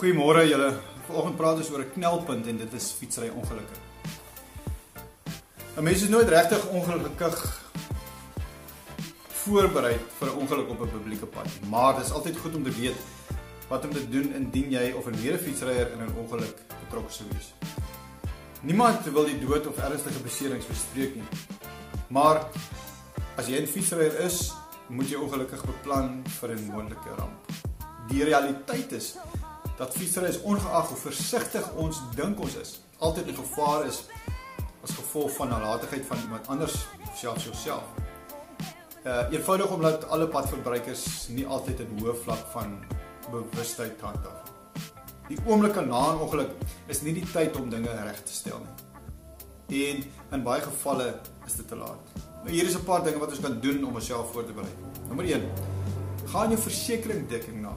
Goeiemôre julle. Vanoggend praat ons oor 'n knelpunt en dit is fietsry ongelukke. 'n Mens is nooit regtig ongelukkig voorberei vir 'n ongeluk op 'n publieke pad nie, maar dit is altyd goed om te weet wat om te doen indien jy of 'n mede-fietsryer in 'n ongeluk betrokke sou wees. Niemand wil die dood of ernstige beserings bespreek nie. Maar as jy 'n fietsryer is, moet jy ongelukkig beplan vir 'n moontlike ramp. Die realiteit is dat fietsry is ongeag hoe versigtig ons dink ons is, altyd in gevaar is as gevolg van nalatigheid van iemand anders selfs jouself. Uh eenvoudig omdat alle padverbruikers nie altyd 'n hoë vlak van bewustheid handhaaf. Die oomblik na 'n ongeluk is nie die tyd om dinge reg te stel nie. En in baie gevalle is dit te laat. Nou hier is 'n paar dinge wat ons kan doen om onsself voor te berei. Nommer 1. Gaan jou versekeringdekking na.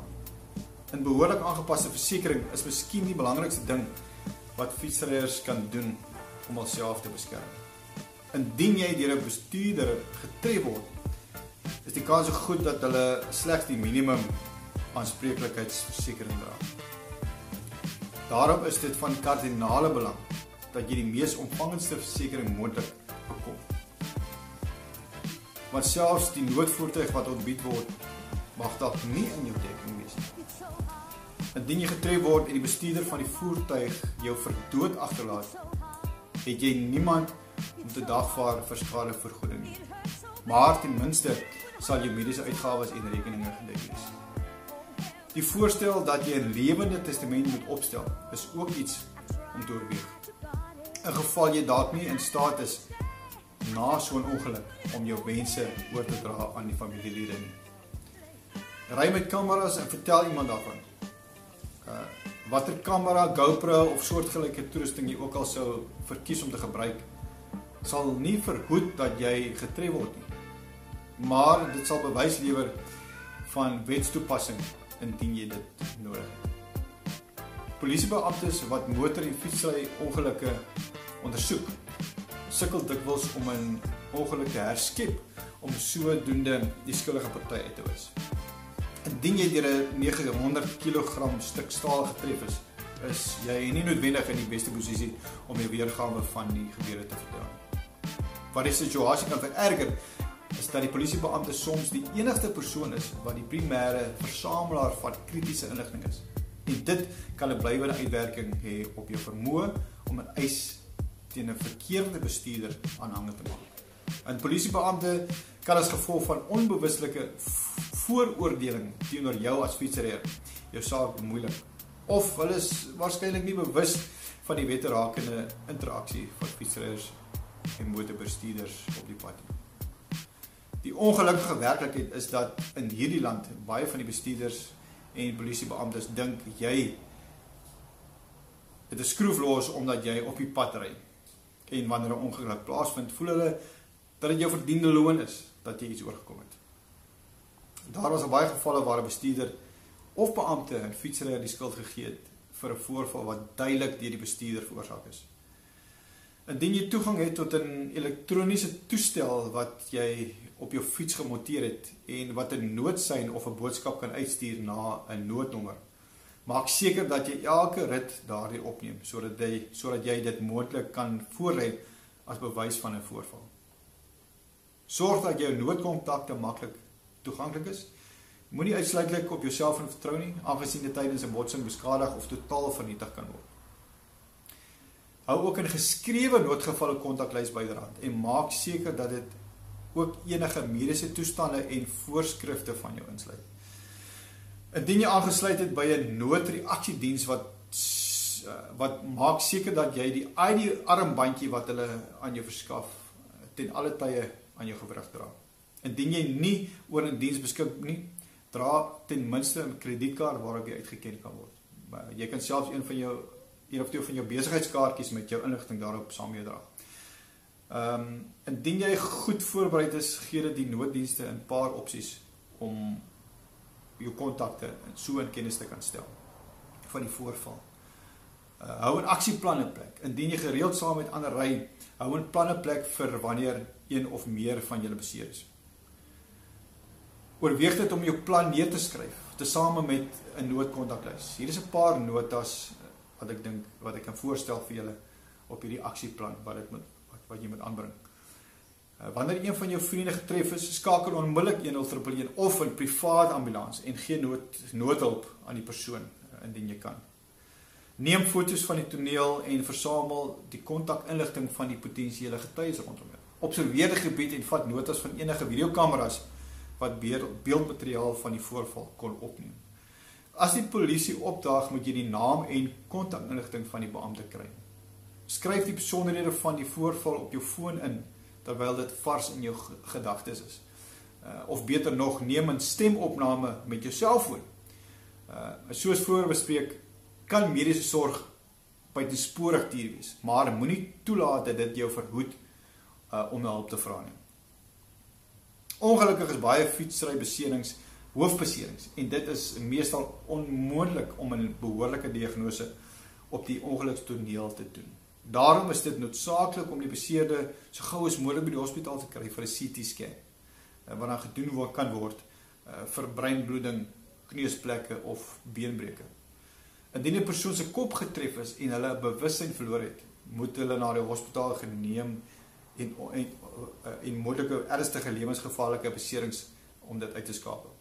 'n behoorlik aangepaste versekerings is miskien die belangrikste ding wat fietsryers kan doen om hulself te beskerm. Indien jy deur 'n bestuurder getref word, is die kans goed dat hulle slegs die minimum aanspreeklikheidsversekering dra. Daarom is dit van kardinale belang dat jy die mees omvangendste versekering moontlik bekom. Want selfs die noodvoertuig wat ontbied word, mag dalk nie in jou dekking wees nie. Indien jy getref word en die bestuurder van die voertuig jou vir dood agterlaat, het jy niemand om te dagvaar vir skadevergoeding nie. Maar ten minste sal jou mediese uitgawes en rekeninge gedek wees. Die voorstel dat jy 'n lewende testament moet opstel, is ook iets om te oorweeg. In geval jy dalk nie in staat is na so 'n ongeluk om jou wense oor te dra aan die familielede nie. Ry met kameras en vertel iemand daarvan uh watter kamera, GoPro of soortgelyke toerusting jy ook al sou verkies om te gebruik, sal nie verhoed dat jy getref word nie. Maar dit sal bewys lewer van wetstoepassing indien jy dit nodig het. Polisiebeamptes wat motor en fietsry ongelukke ondersoek, sukkel dikwels om 'n ongeluk te herskep om sodoende die skuldige party uit te wys. Indien jy deur 'n 900 kg stuk staal getref is, is jy nie noodwendig in die beste posisie om die weergawe van die gebeure te vertel. Wat die situasie kan vererger, is dat die polisiebeampte soms die enigste persoon is wat die primêre versamelaar van kritiese inligting is. En dit kan 'n blywende uitwerking hê op jou vermoë om 'n eis teen 'n verkeerde bestuurder aanhangig te maak. 'n Polisiebeampte kan as gevolg van onbewuslike vooroordeling teenoor jou as fietsryer jou saak bemoeilik of hulle is waarskynlik nie bewus van die wette rakende interaksie van fietsryers en motorbestuurders op die pad nie. Die ongelukkige werklikheid is dat in hierdie land baie van die bestuurders en polisiebeamptes dink jy dit is skroeflos omdat jy op die pad ry. En wanneer 'n ongeluk plaasvind, voel hulle dat dit jou verdiende loon is dat jy iets oorgekom het. Daar was baie gevalle waar 'n bestuurder of beampte 'n fietsryer die skuld gegee het vir 'n voorval wat duidelik deur die bestuurder veroorsaak is. Indien jy toegang het tot 'n elektroniese toestel wat jy op jou fiets gemonteer het en wat 'n noodsein of 'n boodskap kan uitstuur na 'n noodnommer, maak seker dat jy elke rit daardie opneem sodat jy sodat jy dit moontlik kan voorlê as bewys van 'n voorval. Sorg dat jou noodkontakte maklik toeganklik is. Moenie uitsluitlik op jouself vertrou nie, aangesien dit tydens 'n botsing beskadig of totaal vernietig kan word. Hou ook 'n geskrewe noodgevalle kontaklys byderhand en maak seker dat dit ook enige mediese toestande en voorskrifte van jou insluit. Indien jy aangesluit het by 'n noodreaksiediens wat wat maak seker dat jy die ID armbandjie wat hulle aan jou verskaf ten alle tye aan jou gewrig dra. Indien jy nie oor 'n diens beskik nie, dra ten minste 'n kredietkaart waarop jy uitgeken kan word. Jy kan selfs een van jou een of twee van jou besigheidskaartjies met jou inligting daarop saam meedra. Ehm um, indien jy goed voorberei is, gee dit die nooddienste 'n paar opsies om jou kontakte so in kennis te kan stel van die voorval. Uh, hou 'n aksieplan in plek. Indien jy gereeld saam met ander ry, hou 'n plan in plek vir wanneer een of meer van julle beseer is. Oorweeg dit om jou plan neer te skryf, te tesame met 'n noodkontaklys. Hier is 'n paar notas wat ek dink wat ek kan voorstel vir julle op hierdie aksieplan wat dit moet wat, wat jy moet aanbring. Uh, wanneer een van jou vriende getref is, skakel onmiddellik 1011 of 'n privaat ambulans en gee nood noodhulp aan die persoon uh, indien jy kan. Neem foto's van die toneel en versamel die kontakinligting van die potensiële getuies rondom jou. Observeer die gebied en vat notas van enige videokameras wat beeldmateriaal van die voorval kon opneem. As die polisie opdaag, moet jy die naam en kontakinligting van die beampte kry. Skryf die besonderhede van die voorval op jou foon in terwyl dit vars in jou gedagtes is. Uh, of beter nog, neem 'n stemopname met jou selfoon. Uh soos voor bespreek, kan mediese sorg buitensporig duur wees, maar moenie toelaat dat dit jou verhoed uh om hulp te vra nie. Ongelukkig is baie fietsry beserings hoofbeserings en dit is meestal onmoontlik om 'n behoorlike diagnose op die ongelukstoneel te doen. Daarom is dit noodsaaklik om die beseerde so gou as moontlik by die hospitaal te kry vir 'n CT scan uh, wat dan gedoen word kan word uh, vir breinbloeding, kneusplekke of beenbreuke. Indien 'n persoon se kop getref is en hulle bewussyn verloor het, moet hulle na die hospitaal geneem en en, en moontlike ernstige lewensgevaarlike beserings om dit uit te skakel.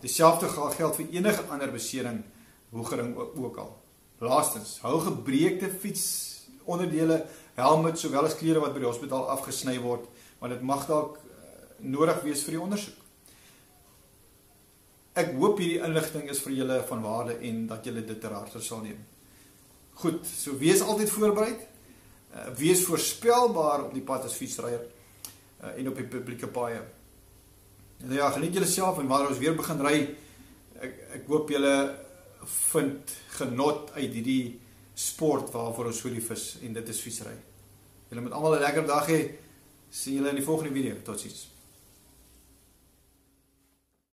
Dieselfde geld vir enige ander besering hoe gering ook al. Laastens, hou gebreekte fiets onderdele, helmets sowel as klere wat by die hospitaal afgesny word, want dit mag dalk nodig wees vir die ondersoek. Ek hoop hierdie inligting is vir julle van waarde en dat julle dit ter harte sal neem. Goed, so wees altyd voorbereid. Uh, wees voorspelbaar op die pad as fietsryer uh, en op die publieke paaie. Nou ja, geniet julle self en wanneer ons weer begin ry, ek ek hoop julle vind genot uit hierdie sport waarvoor ons so lief is en dit is fietsry. Julle moet almal 'n lekker dag hê. Sien julle in die volgende video. Totsiens.